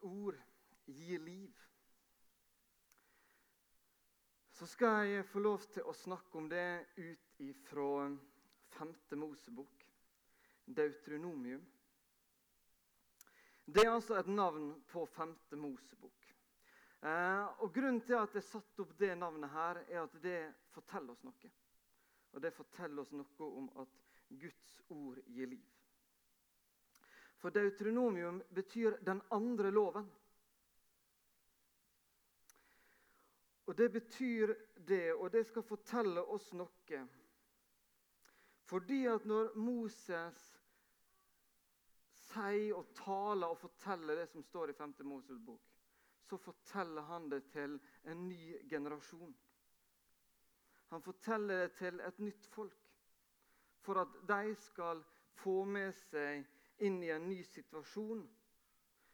ord gir liv. Så skal jeg få lov til å snakke om det ut ifra femte Mosebok, Deutronomium. Det er altså et navn på femte Mosebok. Eh, og Grunnen til at jeg satte opp det navnet, her, er at det forteller oss noe. Og det forteller oss noe om at Guds ord gir liv. For Deutronomium betyr 'den andre loven'. Og Det betyr det, og det skal fortelle oss noe. Fordi at når Moses sier og taler og forteller det som står i 5. Moses bok, så forteller han det til en ny generasjon. Han forteller det til et nytt folk, for at de skal få med seg inn i en ny situasjon.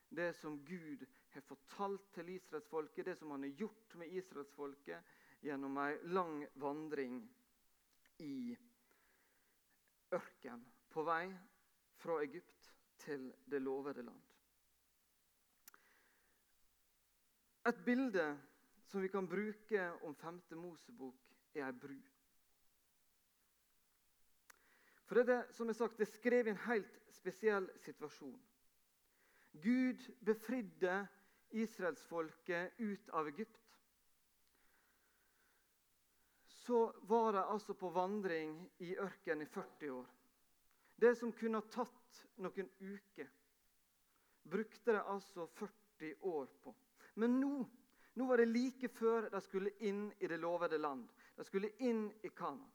Det som Gud har fortalt til israelsfolket, det som han har gjort med israelsfolket gjennom ei lang vandring i ørken på vei fra Egypt til det lovede land. Et bilde som vi kan bruke om 5. Mosebok, er ei bru. For det, er, som jeg sagt, det er i en helt spesiell situasjon. Gud befridde israelsfolket ut av Egypt. Så var de altså på vandring i ørkenen i 40 år. Det som kunne ha tatt noen uker, brukte de altså 40 år på. Men nå, nå var det like før de skulle inn i det lovede land. De skulle inn i Kanan.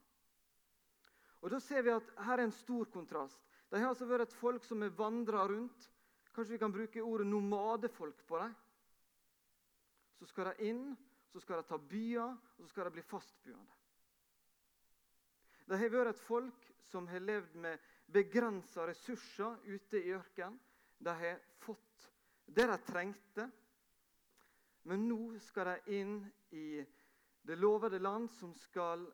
Og da ser vi at Her er en stor kontrast. De har altså vært et folk som har vandra rundt. Kanskje vi kan bruke ordet nomadefolk på dem. Så skal de inn, så skal de ta byer, og så skal de bli fastboende. De har vært et folk som har levd med begrensa ressurser ute i ørkenen. De har fått det de trengte, men nå skal de inn i det lovede land, som skal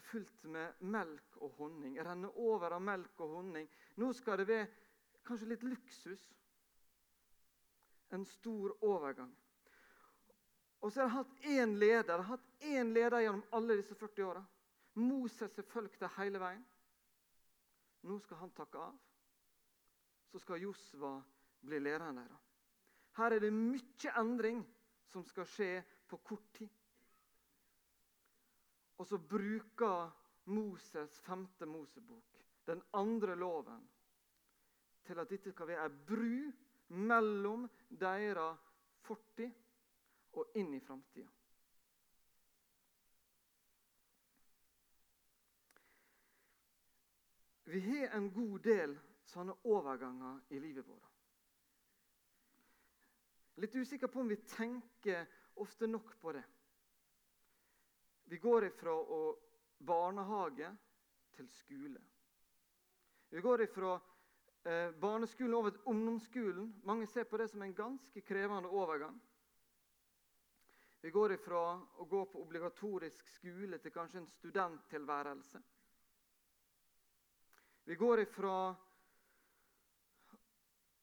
fylt med melk og honning. Renne over av melk og honning. Nå skal det være kanskje litt luksus. En stor overgang. Og så har de hatt én leder. De har hatt én leder gjennom alle disse 40 åra. Moses har fulgt det hele veien. Nå skal han takke av. Så skal Josva bli lederen deres. Her er det mye endring som skal skje på kort tid. Og så bruker Moses femte Mosebok, den andre loven, til at dette skal være ei bru mellom deres fortid og inn i framtida. Vi har en god del sånne overganger i livet vårt. Litt usikker på om vi tenker ofte nok på det. Vi går ifra å barnehage til skole. Vi går ifra eh, barneskolen over til ungdomsskolen. Mange ser på det som en ganske krevende overgang. Vi går ifra å gå på obligatorisk skole til kanskje en studenttilværelse. Vi går ifra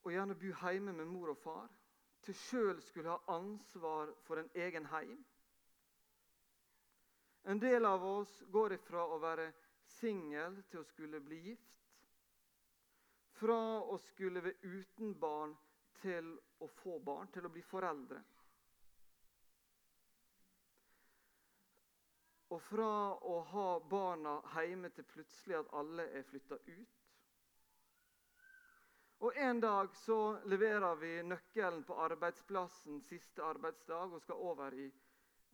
å gjerne bo hjemme med mor og far til sjøl skulle ha ansvar for en egen heim. En del av oss går ifra å være singel til å skulle bli gift. Fra å skulle være uten barn til å få barn, til å bli foreldre. Og fra å ha barna hjemme til plutselig at alle er flytta ut. Og En dag så leverer vi nøkkelen på arbeidsplassen siste arbeidsdag og skal over i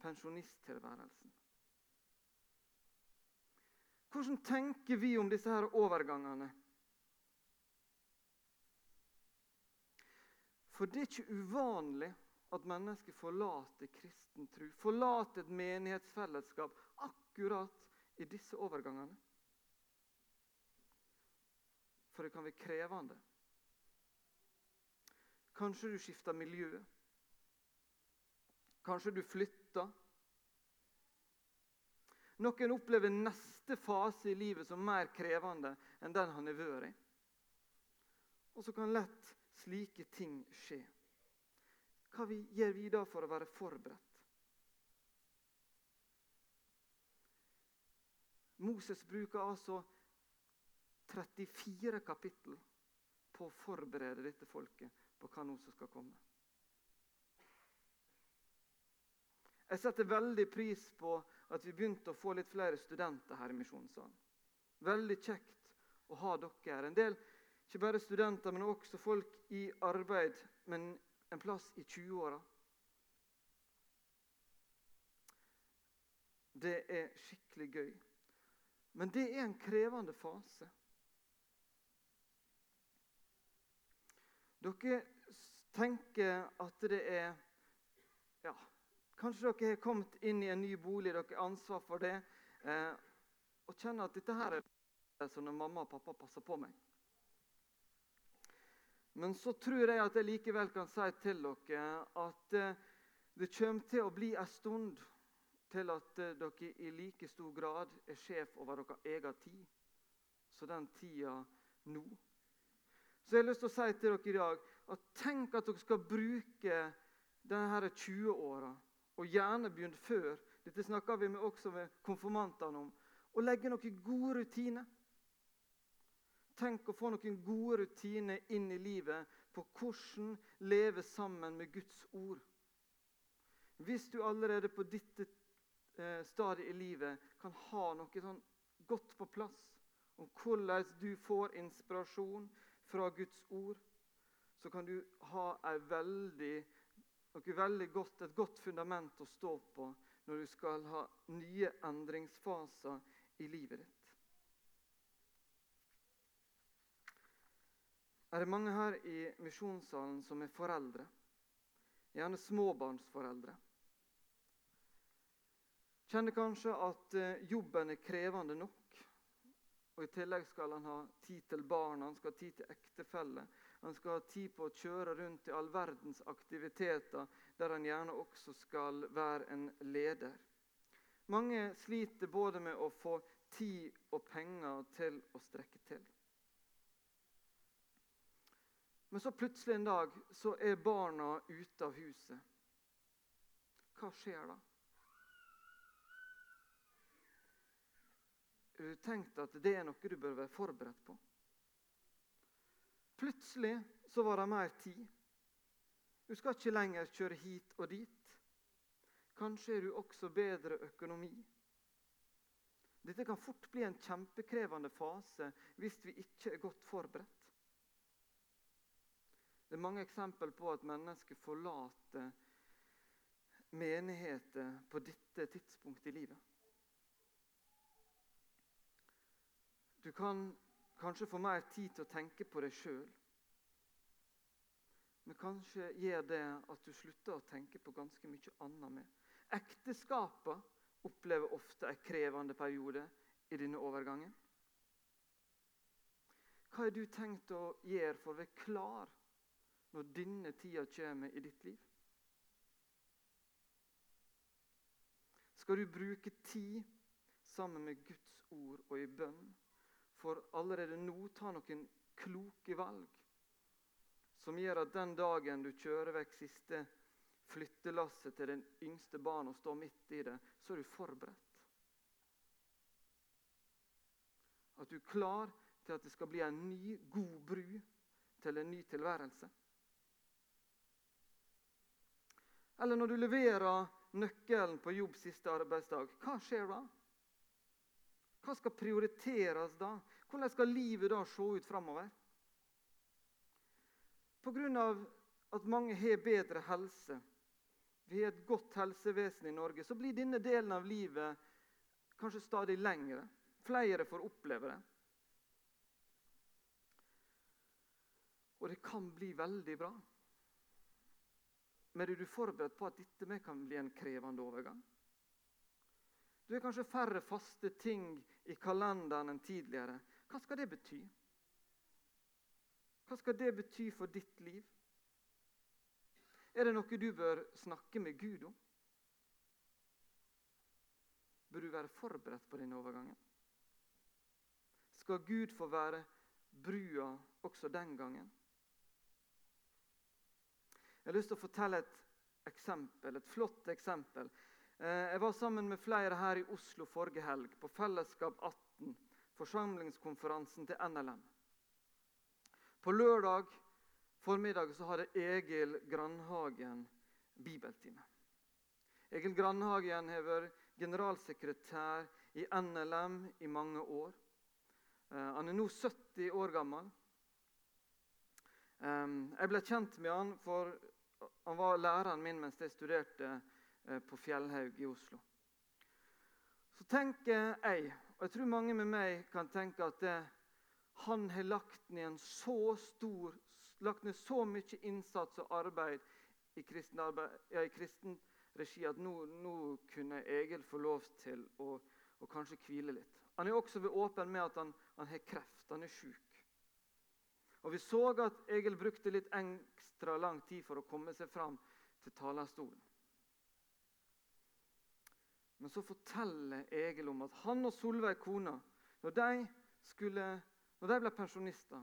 pensjonisttilværelsen. Hvordan tenker vi om disse her overgangene? For det er ikke uvanlig at mennesker forlater kristen tro, forlater et menighetsfellesskap akkurat i disse overgangene. For det kan være krevende. Kanskje du skifter miljø. Kanskje du flytter. Noen opplever neste fase i livet som mer krevende enn den han har vært i. Og så kan lett slike ting skje. Hva vi gjør vi da for å være forberedt? Moses bruker altså 34 kapittel på å forberede dette folket på hva nå som skal komme. Jeg setter veldig pris på at vi begynte å få litt flere studenter her i Misjonssalen. Veldig kjekt å ha dere her. En del, ikke bare studenter, men også folk i arbeid, men en plass i 20-åra. Det er skikkelig gøy. Men det er en krevende fase. Dere tenker at det er ja, Kanskje dere har kommet inn i en ny bolig, dere har ansvar for det, eh, og kjenner at dette her er som når mamma og pappa passer på meg. Men så tror jeg at jeg likevel kan si til dere at eh, det kommer til å bli en stund til at eh, dere i like stor grad er sjef over deres egen tid. Så den tida nå så jeg har lyst til å si til dere i dag at tenk at dere skal bruke denne 20-åra, gjerne begynne før. Dette snakker vi med også med konfirmantene om. Og legge noen gode rutiner. Tenk å få noen gode rutiner inn i livet på hvordan leve sammen med Guds ord. Hvis du allerede på dette eh, stadiet i livet kan ha noe sånn godt på plass om hvordan du får inspirasjon, fra Guds ord, så kan du ha veldig, veldig godt, et godt fundament å stå på når du skal ha nye endringsfaser i livet ditt. Er det mange her i misjonssalen som er foreldre? Gjerne småbarnsforeldre. Kjenner kanskje at eh, jobben er krevende nok. Og I tillegg skal han ha tid til barna, han skal ha tid til ektefelle. Han skal ha tid på å kjøre rundt i all verdens aktiviteter, der han gjerne også skal være en leder. Mange sliter både med å få tid og penger til å strekke til. Men så plutselig en dag så er barna ute av huset. Hva skjer da? Har du tenkt at det er noe du bør være forberedt på? Plutselig så var det mer tid. Du skal ikke lenger kjøre hit og dit. Kanskje er du også bedre økonomi. Dette kan fort bli en kjempekrevende fase hvis vi ikke er godt forberedt. Det er mange eksempler på at mennesker forlater menigheter på dette tidspunktet i livet. Du kan kanskje få mer tid til å tenke på deg sjøl. Men kanskje gjør det at du slutter å tenke på ganske mye annet med. Ekteskapet opplever ofte en krevende periode i denne overgangen. Hva har du tenkt å gjøre for å være klar når denne tida kommer i ditt liv? Skal du bruke tid sammen med Guds ord og i bønn? For allerede nå ta noen kloke valg som gjør at den dagen du kjører vekk siste flyttelasset til den yngste barnet og står midt i det, så er du forberedt. At du er klar til at det skal bli en ny, god bru til en ny tilværelse. Eller når du leverer nøkkelen på jobb siste arbeidsdag, hva skjer da? Hva skal prioriteres da? Hvordan skal livet da se ut framover? Pga. at mange har bedre helse, vi har et godt helsevesen i Norge, så blir denne delen av livet kanskje stadig lengre. Flere får oppleve det. Og det kan bli veldig bra. Men er du forberedt på at dette kan bli en krevende overgang? Du har kanskje færre faste ting i kalenderen enn tidligere. Hva skal det bety? Hva skal det bety for ditt liv? Er det noe du bør snakke med Gud om? Bør du være forberedt på denne overgangen? Skal Gud få være brua også den gangen? Jeg har lyst til å fortelle et eksempel, et flott eksempel. Eh, jeg var sammen med flere her i Oslo forrige helg på Fellesskap 18, forsamlingskonferansen til NLM. På lørdag formiddag så hadde Egil Grandhagen bibeltime. Egil Grandhagen har vært generalsekretær i NLM i mange år. Eh, han er nå 70 år gammel. Jeg ble kjent med han for han var læreren min mens jeg studerte eh, på Fjellhaug i Oslo. Så tenker jeg, og jeg tror mange med meg kan tenke at det, han har lagt ned, så stor, lagt ned så mye innsats og arbeid i kristen, arbeid, ja, i kristen regi at nå, nå, kunne Egil få lov til å, å kanskje hvile litt. Han er også ved åpen med at han, han har kreft. Han er sjuk. Og Vi så at Egil brukte litt ekstra lang tid for å komme seg fram til talerstolen. Men så forteller Egil om at han og Solveig, kona, når de, skulle, når de ble pensjonister,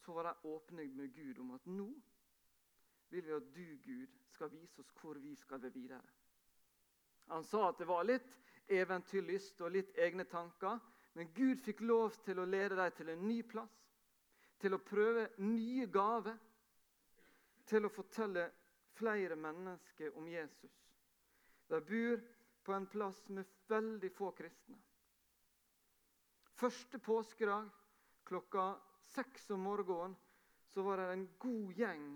så var de åpne med Gud om at nå vil vi at du, Gud, skal vise oss hvor vi skal være videre. Han sa at det var litt eventyrlyst og litt egne tanker, men Gud fikk lov til å lede dem til en ny plass til å prøve nye gaver, til å fortelle flere mennesker om Jesus. De bor på en plass med veldig få kristne. Første påskedag klokka seks om morgenen så var det en god gjeng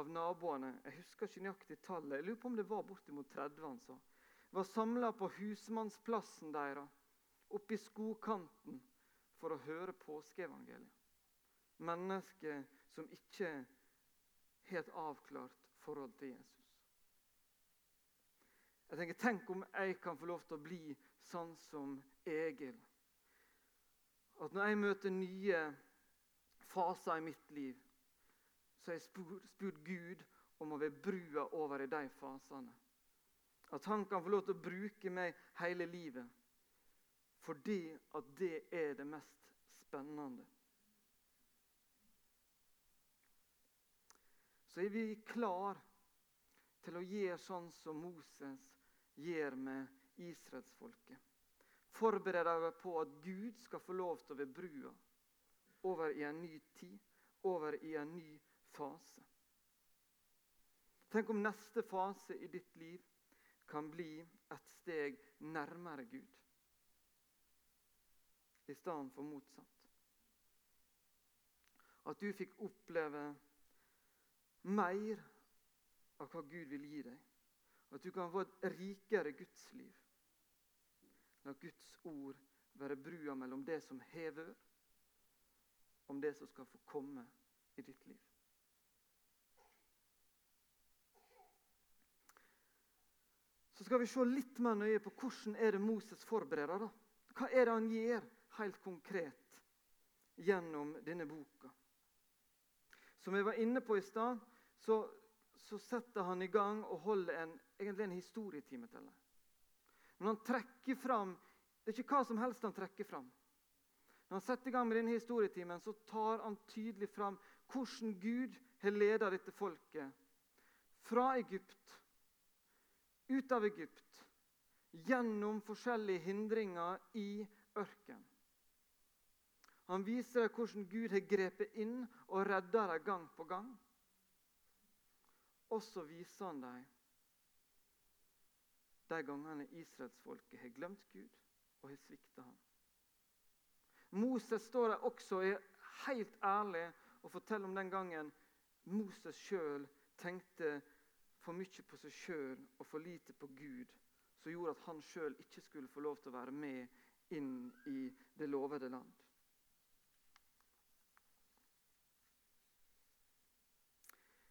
av naboene. Jeg husker ikke nøyaktig tallet. Jeg lurer på om det var bortimot 30. han sa. Var samla på husmannsplassen deres, oppe i skogkanten, for å høre påskeevangeliet mennesker som ikke har et avklart forhold til Jesus. Jeg tenker, Tenk om jeg kan få lov til å bli sånn som Egil. At når jeg møter nye faser i mitt liv, så har jeg spurt, spurt Gud om å være brua over i de fasene. At han kan få lov til å bruke meg hele livet. Fordi at det er det mest spennende. så er vi klar til å gjøre sånn som Moses gjør med israelsfolket. Forbereder deg på at Gud skal få lov til å være brua over i en ny tid, over i en ny fase. Tenk om neste fase i ditt liv kan bli et steg nærmere Gud i stedet for motsatt. At du fikk oppleve mer av hva Gud vil gi deg. At du kan få et rikere gudsliv. La Guds ord være brua mellom det som hever, om det som skal få komme i ditt liv. Så skal vi se litt mer nøye på hvordan er det Moses forbereder. da. Hva er det han gjør helt konkret gjennom denne boka? Som jeg var inne på i stad, så, så setter han i gang og holder en, egentlig en historietime til det. Men han trekker fram Det er ikke hva som helst han trekker fram. Når han setter i gang med denne historietimen, så tar han tydelig fram hvordan Gud har ledet dette folket fra Egypt, ut av Egypt, gjennom forskjellige hindringer i ørkenen. Han viser hvordan Gud har grepet inn og redda dem gang på gang. Og så viser han dem de gangene israelsfolket har glemt Gud og har svikta ham. Moses står der også og er helt ærlig og forteller om den gangen Moses sjøl tenkte for mye på seg sjøl og for lite på Gud, som gjorde at han sjøl ikke skulle få lov til å være med inn i det lovede land.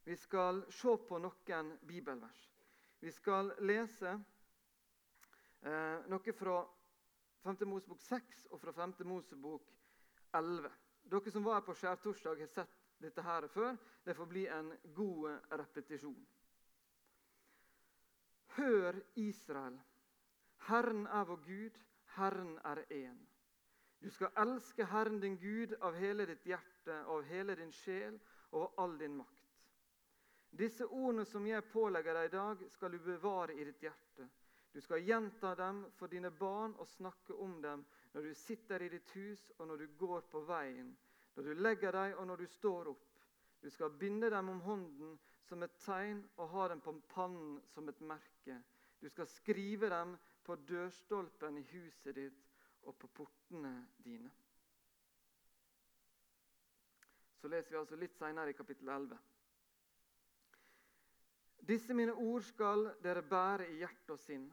Vi skal se på noen bibelvers. Vi skal lese eh, noe fra 5. Mosebok 6 og fra 5. Mosebok 11. Dere som var her på skjærtorsdag, har sett dette her før. Det får bli en god repetisjon. Hør, Israel. Herren er vår Gud, Herren er én. Du skal elske Herren din Gud av hele ditt hjerte, av hele din sjel og av all din makt. Disse ordene som jeg pålegger deg i dag, skal du bevare i ditt hjerte. Du skal gjenta dem for dine barn og snakke om dem når du sitter i ditt hus og når du går på veien, når du legger deg og når du står opp. Du skal binde dem om hånden som et tegn og ha dem på pannen som et merke. Du skal skrive dem på dørstolpen i huset ditt og på portene dine. Så leser vi altså litt senere i kapittel 11. Disse mine ord skal dere bære i hjerte og sinn.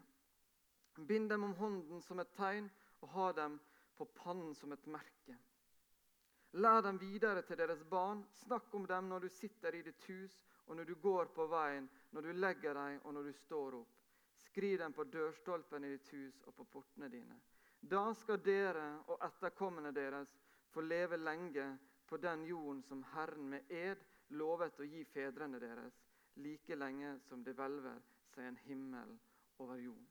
Bind dem om hånden som et tegn og ha dem på pannen som et merke. Lær dem videre til deres barn. Snakk om dem når du sitter i ditt hus, og når du går på veien, når du legger deg, og når du står opp. Skriv dem på dørstolpen i ditt hus og på portene dine. Da skal dere og etterkommerne deres få leve lenge på den jorden som Herren med ed lovet å gi fedrene deres like lenge som det hvelver seg en himmel over jorden.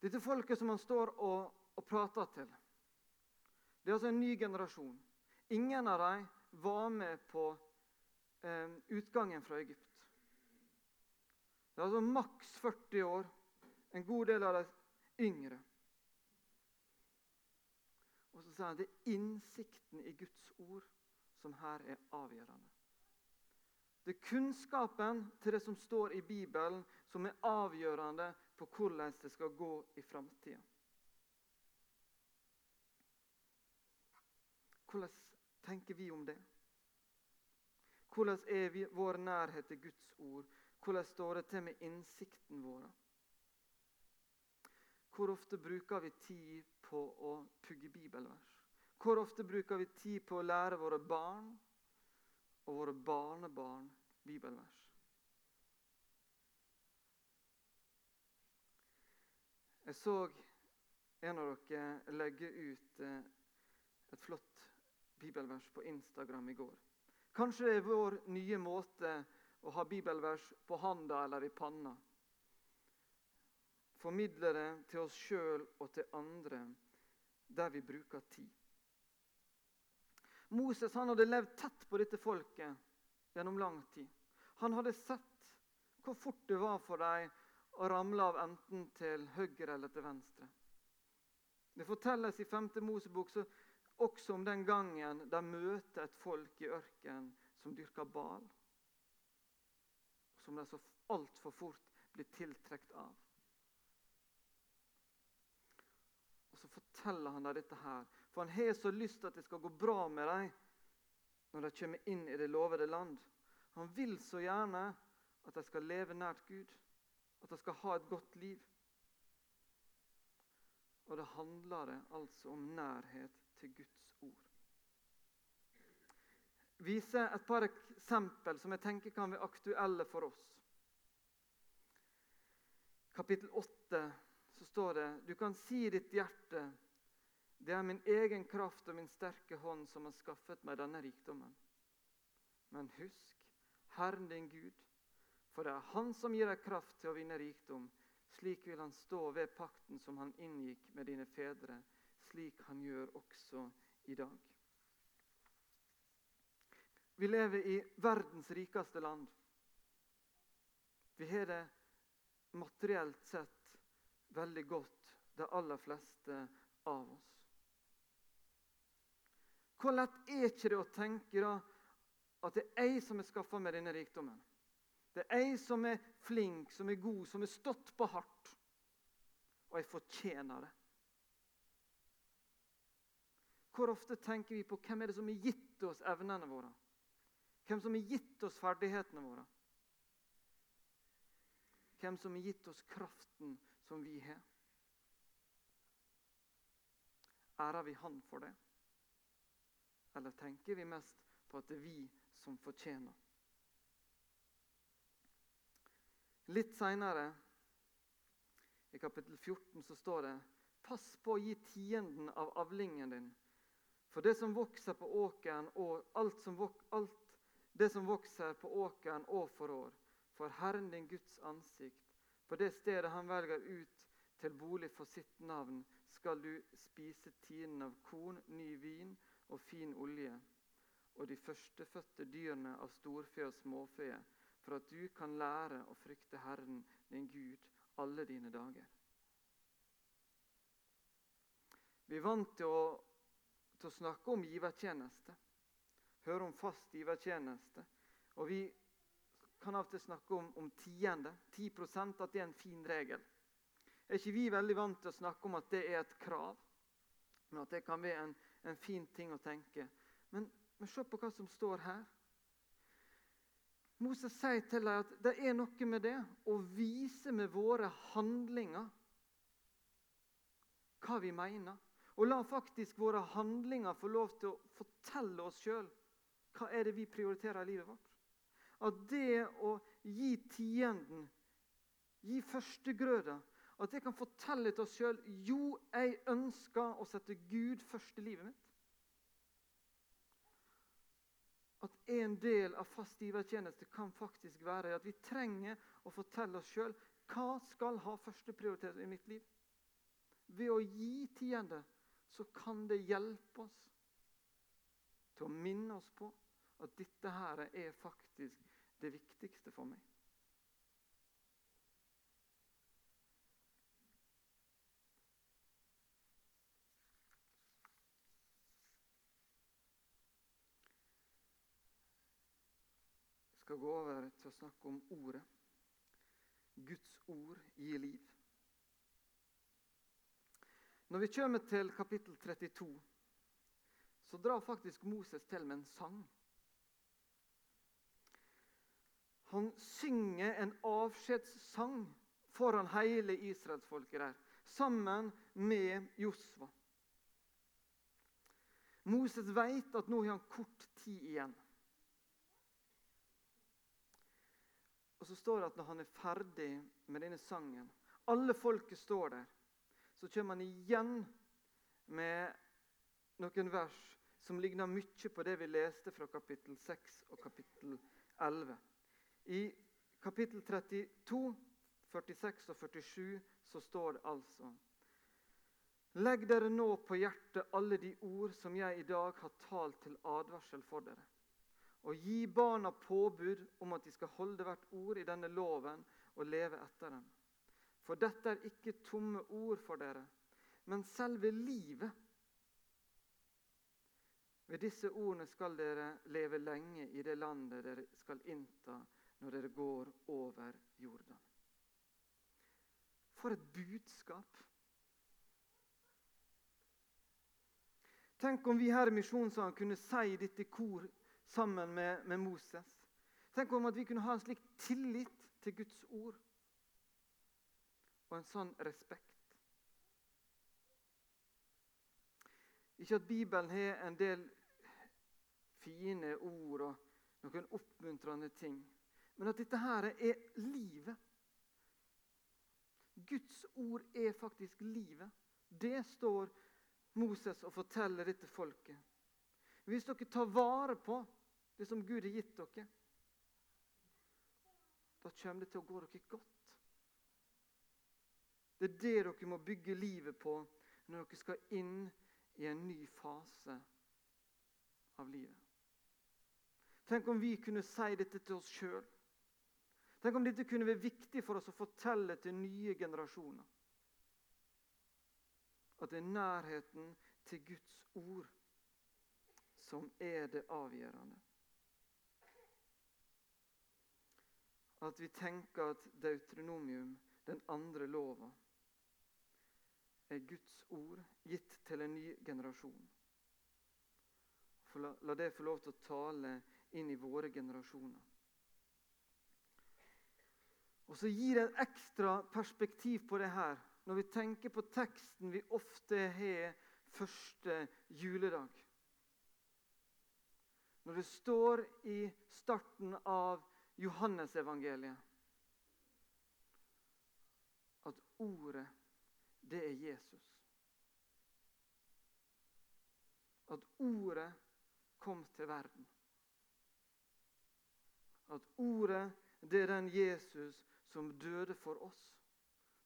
Dette folket som han står og, og prater til, det er altså en ny generasjon. Ingen av dem var med på eh, utgangen fra Egypt. Det er altså maks 40 år, en god del av de yngre. Og så sier han at det er innsikten i Guds ord som her er avgjørende. Det er kunnskapen til det som står i Bibelen, som er avgjørende for hvordan det skal gå i framtida. Hvordan tenker vi om det? Hvordan er vi, vår nærhet til Guds ord? Hvordan står det til med innsikten vår? Hvor ofte bruker vi tid på å pugge bibelvers? Hvor ofte bruker vi tid på å lære våre barn og våre barnebarn bibelvers? Jeg så en av dere legge ut eh, et flott bibelvers på Instagram i går. Kanskje det er vår nye måte å ha bibelvers på handa eller i panna. Formidle det til oss sjøl og til andre der vi bruker tid. Moses han hadde levd tett på dette folket gjennom lang tid. Han hadde sett hvor fort det var for dem å ramle av enten til høyre eller til venstre. Det fortelles i 5. Mosebok også om den gangen de møter et folk i ørkenen som dyrker bal, som de så altfor fort blir tiltrukket av. Og Så forteller han dem dette her for han har så lyst til at det skal gå bra med dem når de kommer inn i det lovede land. Han vil så gjerne at de skal leve nært Gud, at de skal ha et godt liv. Og det handler altså om nærhet til Guds ord. Vise et par eksempel som jeg tenker kan være aktuelle for oss. Kapittel 8 så står det du kan si i ditt hjerte det er min egen kraft og min sterke hånd som har skaffet meg denne rikdommen. Men husk Herren din Gud, for det er Han som gir deg kraft til å vinne rikdom. Slik vil Han stå ved pakten som Han inngikk med dine fedre, slik Han gjør også i dag. Vi lever i verdens rikeste land. Vi har det materielt sett veldig godt, de aller fleste av oss. Hvor lett er ikke det å tenke da, at det er jeg som har skaffa meg denne rikdommen? Det er jeg som er flink, som er god, som har stått på hardt. Og jeg fortjener det. Hvor ofte tenker vi på hvem er det som har gitt oss evnene våre? Hvem som har gitt oss ferdighetene våre? Hvem som har gitt oss kraften som vi har? Ærer vi Han for det? Eller tenker vi mest på at det er vi som fortjener? Litt seinere, i kapittel 14, så står det Pass på å gi tienden av avlingen din. For det som vokser på åkeren og alt, som vok, alt det som vokser på åkeren år for år, for Herren din Guds ansikt, på det stedet han velger ut til bolig for sitt navn, skal du spise tienden av korn, ny vin og fin olje. og de førstefødte dyrene av storfe og småfe, for at du kan lære å frykte Herren din Gud alle dine dager. Vi er vant til å, til å snakke om givertjeneste, høre om fast givertjeneste. Og vi kan av og til snakke om, om tiende, 10% at det er en fin regel. Er ikke vi veldig vant til å snakke om at det er et krav? Men at det kan være en, en fin ting å tenke. Men, men se på hva som står her. Moses sier til dem at det er noe med det å vise med våre handlinger hva vi mener. Og la faktisk våre handlinger få lov til å fortelle oss sjøl hva er det vi prioriterer i livet vårt. At det å gi tienden, gi førstegrøda, at jeg kan fortelle til oss sjøl jo, jeg ønsker å sette Gud først i livet mitt. At en del av fast givertjeneste kan faktisk være at vi trenger å fortelle oss sjøl hva skal ha førsteprioritet i mitt liv. Ved å gi tiende så kan det hjelpe oss til å minne oss på at dette her er faktisk det viktigste for meg. Skal gå over til å snakke om ordet. Guds ord gir liv. Når vi kommer til kapittel 32, så drar faktisk Moses til med en sang. Han synger en avskjedssang foran hele israelsfolket der, sammen med Josva. Moses vet at nå har han kort tid igjen. Og Så står det at når han er ferdig med denne sangen Alle folket står der så kommer han igjen med noen vers som ligner mye på det vi leste fra kapittel 6 og kapittel 11. I kapittel 32, 46 og 47 så står det altså Legg dere nå på hjertet alle de ord som jeg i dag har talt til advarsel for dere. Og gi barna påbud om at de skal holde hvert ord i denne loven og leve etter den. For dette er ikke tomme ord for dere, men selve livet. Ved disse ordene skal dere leve lenge i det landet dere skal innta når dere går over Jordan. For et budskap! Tenk om vi her i Misjonssalen kunne si dette kor sammen med, med Moses. Tenk om at vi kunne ha en slik tillit til Guds ord og en sånn respekt. Ikke at Bibelen har en del fine ord og noen oppmuntrende ting, men at dette her er livet. Guds ord er faktisk livet. Det står Moses og forteller dette folket. Hvis dere tar vare på det som Gud har gitt dere, da kommer det til å gå dere godt. Det er det dere må bygge livet på når dere skal inn i en ny fase av livet. Tenk om vi kunne si dette til oss sjøl. Tenk om dette kunne være viktig for oss å fortelle til nye generasjoner. At det er nærheten til Guds ord som er det avgjørende. At vi tenker at Deutronomium, den andre lova, er Guds ord gitt til en ny generasjon. La, la det få lov til å tale inn i våre generasjoner. Og så gir det et ekstra perspektiv på det her når vi tenker på teksten vi ofte har første juledag. Når det står i starten av Johannesevangeliet at ordet det er Jesus. At ordet kom til verden. At ordet, det er den Jesus som døde for oss.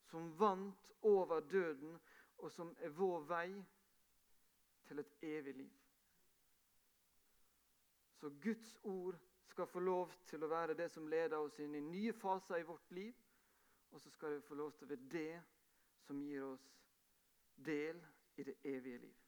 Som vant over døden, og som er vår vei til et evig liv. Så Guds ord skal få lov til å være det som leder oss inn i nye faser i vårt liv. Og så skal vi få lov til å være det som gir oss del i det evige liv.